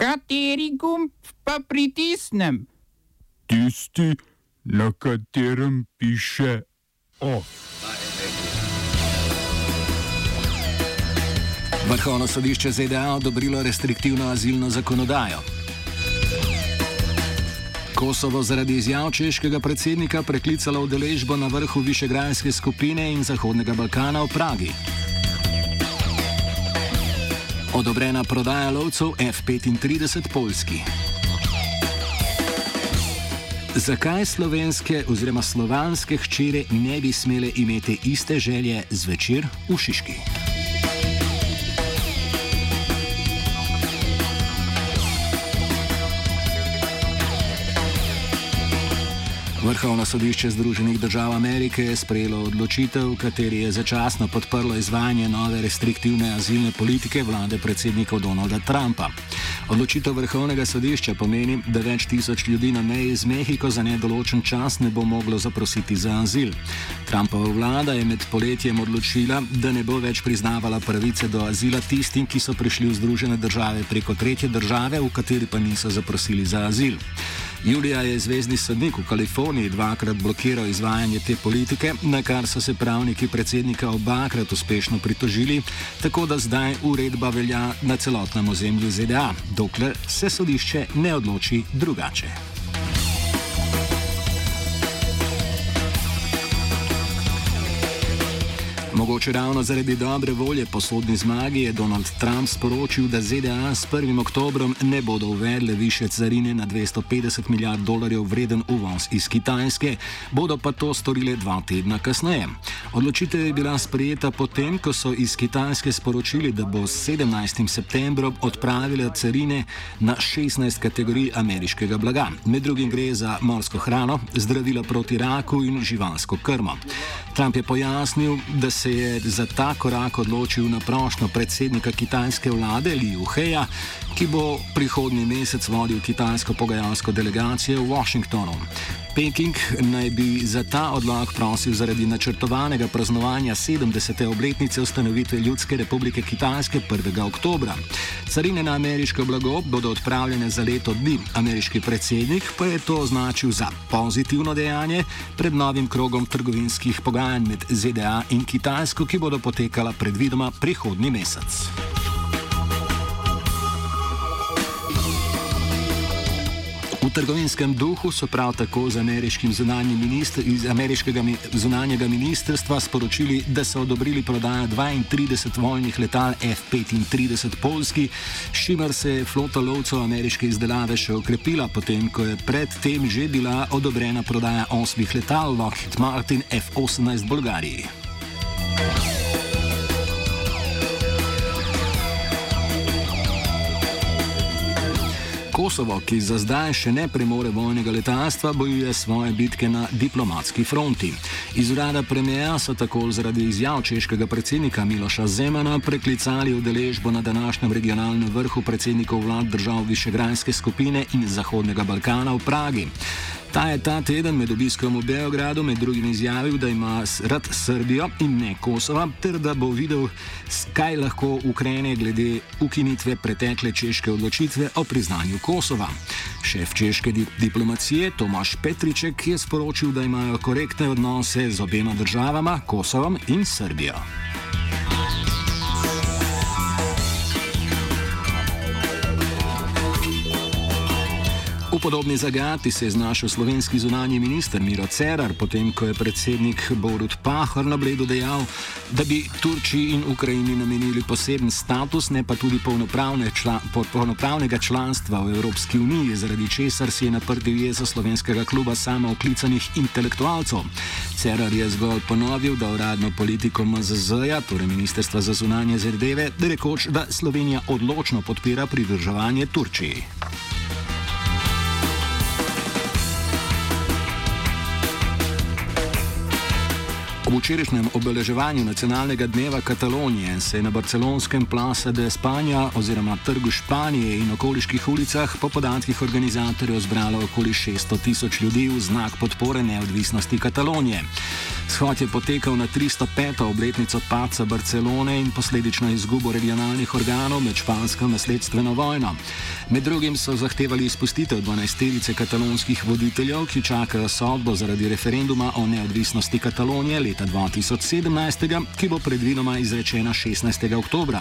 Kateri gumb pa pritisnem? Tisti, na katerem piše OF. Vrhovno sodišče ZDA odobrilo restriktivno azilno zakonodajo. Kosovo zaradi izjav češkega predsednika preklicalo udeležbo na vrhu Višegrajske skupine in Zahodnega Balkana v Pragi. Odobrena prodaja lovcev F-35 Poljski. Zakaj slovenske oziroma slovanske hčere ne bi smele imeti iste želje zvečer v Šiški? Vrhovno sodišče Združenih držav Amerike je sprejelo odločitev, kateri je začasno podprlo izvajanje nove restriktivne azilne politike vlade predsednika Donalda Trumpa. Odločitev Vrhovnega sodišča pomeni, da več tisoč ljudi na meji z Mehiko za nedoločen čas ne bo moglo zaprositi za azil. Trumpova vlada je med poletjem odločila, da ne bo več priznavala pravice do azila tistim, ki so prišli v Združene države preko tretje države, v kateri pa niso zaprosili za azil. Julija je zvezdni sodnik v Kaliforniji dvakrat blokiral izvajanje te politike, na kar so se pravniki predsednika obakrat uspešno pritožili, tako da zdaj uredba velja na celotnem ozemlju ZDA, dokler se sodišče ne odloči drugače. Mogoče ravno zaradi dobre volje po sodni zmagi je Donald Trump sporočil, da ZDA s 1. oktobrom ne bodo uvedle više carine na 250 milijard dolarjev vreden uvoz iz Kitajske, bodo pa to storile dva tedna kasneje. Odločitev je bila sprejeta potem, ko so iz Kitajske sporočili, da bo s 17. septembrom odpravile carine na 16 kategorij ameriškega blaga. Med drugim gre za morsko hrano, zdravila proti raku in živalsko krmo. Trump je pojasnil, da se je za ta korak odločil na prošnjo predsednika kitajske vlade Liu Heja, ki bo prihodnji mesec vodil kitajsko pogajalsko delegacijo v Washingtonu. Peking naj bi za ta odlog prosil zaradi načrtovanega praznovanja 70. obletnice ustanovitve Ljudske republike Kitajske 1. oktobra. Carine na ameriško blago bodo odpravljene za leto dni. Ameriški predsednik pa je to označil za pozitivno dejanje pred novim krogom trgovinskih pogajanj med ZDA in Kitajsko, ki bodo potekala predvidoma prihodnji mesec. V trgovinskem duhu so prav tako z ameriškim minister, iz ameriškega zunanjega ministrstva sporočili, da so odobrili prodajo 32 vojnih letal F-35 Polski, s čimer se je flota lovcev ameriške izdelave še okrepila, potem ko je predtem že bila odobrena prodaja osmih letal Lockheed Martin F-18 Bolgariji. Kosovo, ki za zdaj še ne premore vojnega letalstva, bojuje svoje bitke na diplomatski fronti. Iz urada premijeja so tako zaradi izjav češkega predsednika Miloša Zemana preklicali udeležbo na današnjem regionalnem vrhu predsednikov vlad držav Višegrajske skupine in Zahodnega Balkana v Pragi. Ta je ta teden med obiskom v Beogradu med drugim izjavil, da ima rad Srbijo in ne Kosova, ter da bo videl, kaj lahko ukrene glede ukinitve pretekle češke odločitve o priznanju Kosova. Šef češke di diplomacije Tomaš Petriček je sporočil, da imajo korektne odnose z obema državama, Kosovom in Srbijo. Podobni zagati se je znašel slovenski zunanji minister Miro Cerar, potem ko je predsednik Borut Pahor na bledu dejal, da bi Turčiji in Ukrajini namenili poseben status, ne pa tudi čla, polnopravnega članstva v Evropski uniji, zaradi česar si je naprtil jezo slovenskega kluba samo oklicanih intelektualcev. Cerar je zgolj ponovil, da uradno politiko MZZ-ja, torej Ministrstva za zunanje zadeve, rekoč, da Slovenija odločno podpira pridržavanje Turčiji. Ob včerajšnjem obeleževanju nacionalnega dneva Katalonije se je na barcelonskem Plaza de España oziroma trgu Španije in okoliških ulicah po podatkih organizatorjev zbralo okoli 600 tisoč ljudi v znak podpore neodvisnosti Katalonije. Shod je potekal na 305. obletnico paca Barcelone in posledično izgubo regionalnih organov med špansko nasledstveno vojno. Med drugim so zahtevali izpustitev 12-terice katalonskih voditeljev, ki čakajo sodbo zaradi referenduma o neodvisnosti Katalonije leta 2017, ki bo predvidoma izrečena 16. oktobra.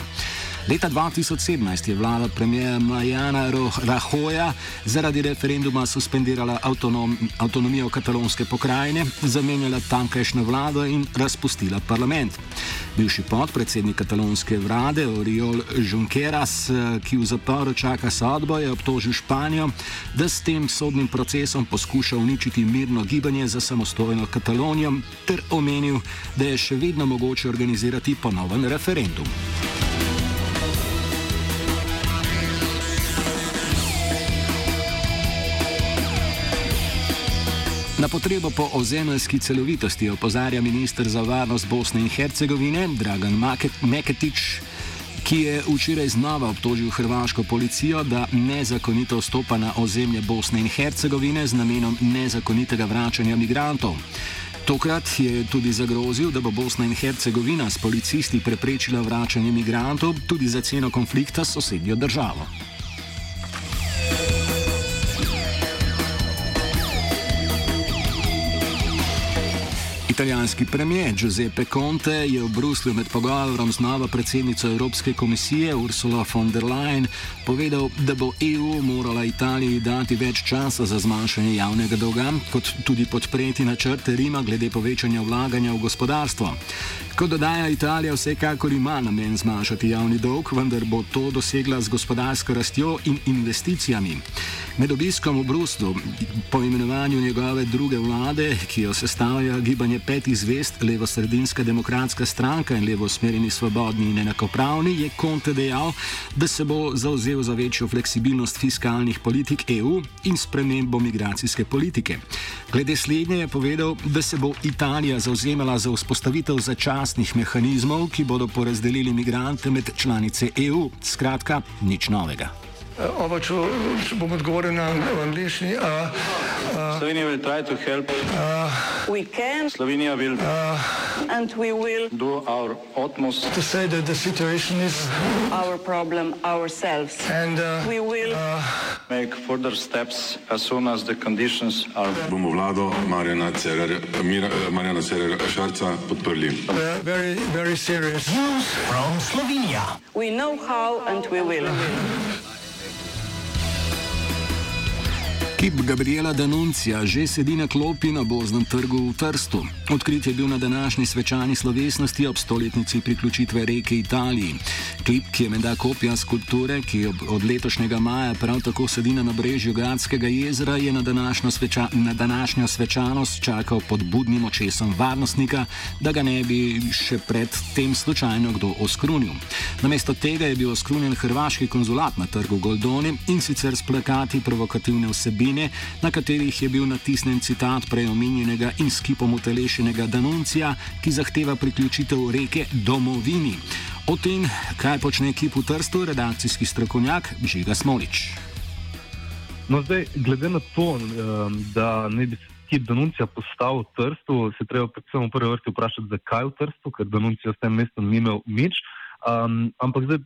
Leta 2017 je vlada premijera Majana Rahoja zaradi referenduma suspendirala avtonom, avtonomijo katalonske pokrajine, zamenjala tamkajšnjo vlado in razpustila parlament. Bivši podpredsednik katalonske vlade Oriol Junqueras, ki v zaporu čaka sodbo, je obtožil Španijo, da s tem sodnim procesom poskuša uničiti mirno gibanje za samostojno Katalonijo, ter omenil, da je še vedno mogoče organizirati ponoven referendum. Na potrebo po ozemeljski celovitosti opozarja ministr za varnost Bosne in Hercegovine Dragan Meketič, ki je včeraj znova obtožil hrvaško policijo, da nezakonito vstopa na ozemlje Bosne in Hercegovine z namenom nezakonitega vračanja migrantov. Tokrat je tudi zagrozil, da bo Bosna in Hercegovina s policisti preprečila vračanje migrantov tudi za ceno konflikta s sosednjo državo. Italijanski premijer Giuseppe Conte je v Bruslju med pogovorom z novo predsednico Evropske komisije Ursula von der Leyen povedal, da bo EU morala Italiji dati več časa za zmanjšanje javnega dolga, kot tudi podpreti načrte Rima glede povečanja vlaganja v gospodarstvo. Kot dodaja Italija, vsekakor ima namen zmanjšati javni dolg, vendar bo to dosegla z gospodarsko rastjo in investicijami. Med obiskom v Bruslu, po imenovanju njegove druge vlade, ki jo sestavlja gibanje petih zvest, levo-sredinska demokratska stranka in levo-smerjeni svobodni in enakopravni, je Conte dejal, da se bo zauzel za večjo fleksibilnost fiskalnih politik EU in spremembo migracijske politike. Glede slednje je povedal, da se bo Italija zauzemala za vzpostavitev začasnih mehanizmov, ki bodo porazdelili migrante med članice EU. Skratka, nič novega. Oba, če, če bom odgovoril na angliški. Uh, uh, Slovenija bo poskušala pomagati. Slovenija bo naredila naš utmost, da bo rekla, da je situacija naš problem, sami. In mi bomo naredili nadaljnje korake, as soon as the conditions are. Bomo vlado Marjana Cererera Šarca podprli. Very, very serious. News from Slovenija. We know how and we will. Kip Gabriela Danuncija že sedi na klopi na Boznem trgu v Trstu. Odkrit je bil na današnji svečani slovesnosti ob stoletnici priključitve reke Italiji. Klip, ki je menda kopija skulpture, ki od letošnjega maja prav tako sedi na nabrežju Gradskega jezera, je na današnjo, sveča, na današnjo svečanost čakal pod budnim očesom varnostnika, da ga ne bi še pred tem slučajno kdo oskrunil. Namesto tega je bil oskrunjen hrvaški konzulat na trgu Goldoni in sicer s plakati provokativne vsebine vsebine, na katerih je bil natisnen citat preomenjenega in skipom utelešenega Danuncija, ki zahteva priključitev reke domovini. O tem, kaj počne ekip v Trstu, redakcijski strokovnjak Žiga Smolič. No, zdaj, glede na to, da ne bi se kip Danuncija postal v Trstu, se treba predvsem v prvi vrsti vprašati, zakaj v Trstu, ker Danuncija s tem mestom ni imel nič. Um, ampak zdaj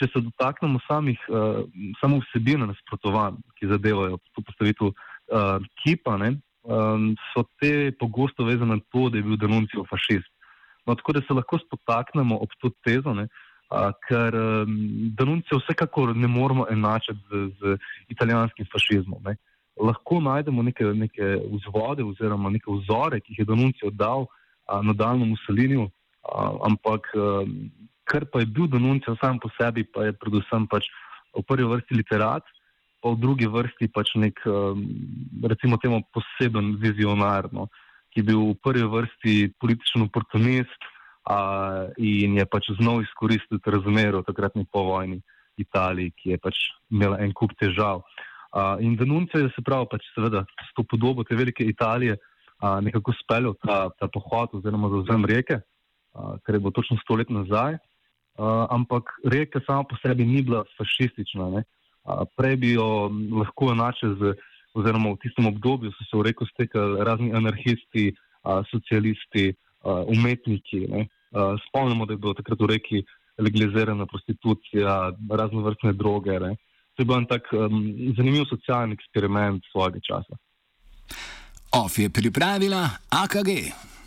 če se dotaknemo samih, uh, samo vsebine nasprotovanj, ki zadevajo to postavitev uh, kipa, ne, um, so te pogosto vezane na to, da je bil denuncijo fašist. No, tako da se lahko spotaknemo ob to tezo, ne, uh, ker um, denuncijo vsekakor ne moramo enačiti z, z italijanskim fašizmom. Ne. Lahko najdemo neke, neke vzvode oziroma neke vzore, ki jih je denuncijo dal uh, nadaljnemu Mussoliniju, uh, ampak uh, kar pa je bil Danuncijo sam po sebi, pa je predvsem pač v prvi vrsti literat, pa v drugi vrsti pač nek, um, recimo temu poseben vizionar, no, ki je bil v prvi vrsti političen oportunist a, in je pač znov izkoristil razmero takratni povojni Italiji, ki je pač imela en kup težav. A, in Danuncijo je se pravi pač seveda s to podobo te velike Italije a, nekako speljal ta, ta pohod oziroma zauzem reke, a, kar je bilo točno sto let nazaj. Uh, ampak reka sama po sebi ni bila fašistična. Uh, prej bi jo lahko enačili, oziroma v tistem obdobju so se v reko stekali razni anarhisti, uh, socialisti, uh, umetniki. Uh, spomnimo, da je bilo takrat v reki legalizirana prostitucija, razno vrstne droge. Ne? To je bil en tak um, zanimiv socialni eksperiment svojega časa. OF je pripravila AKG.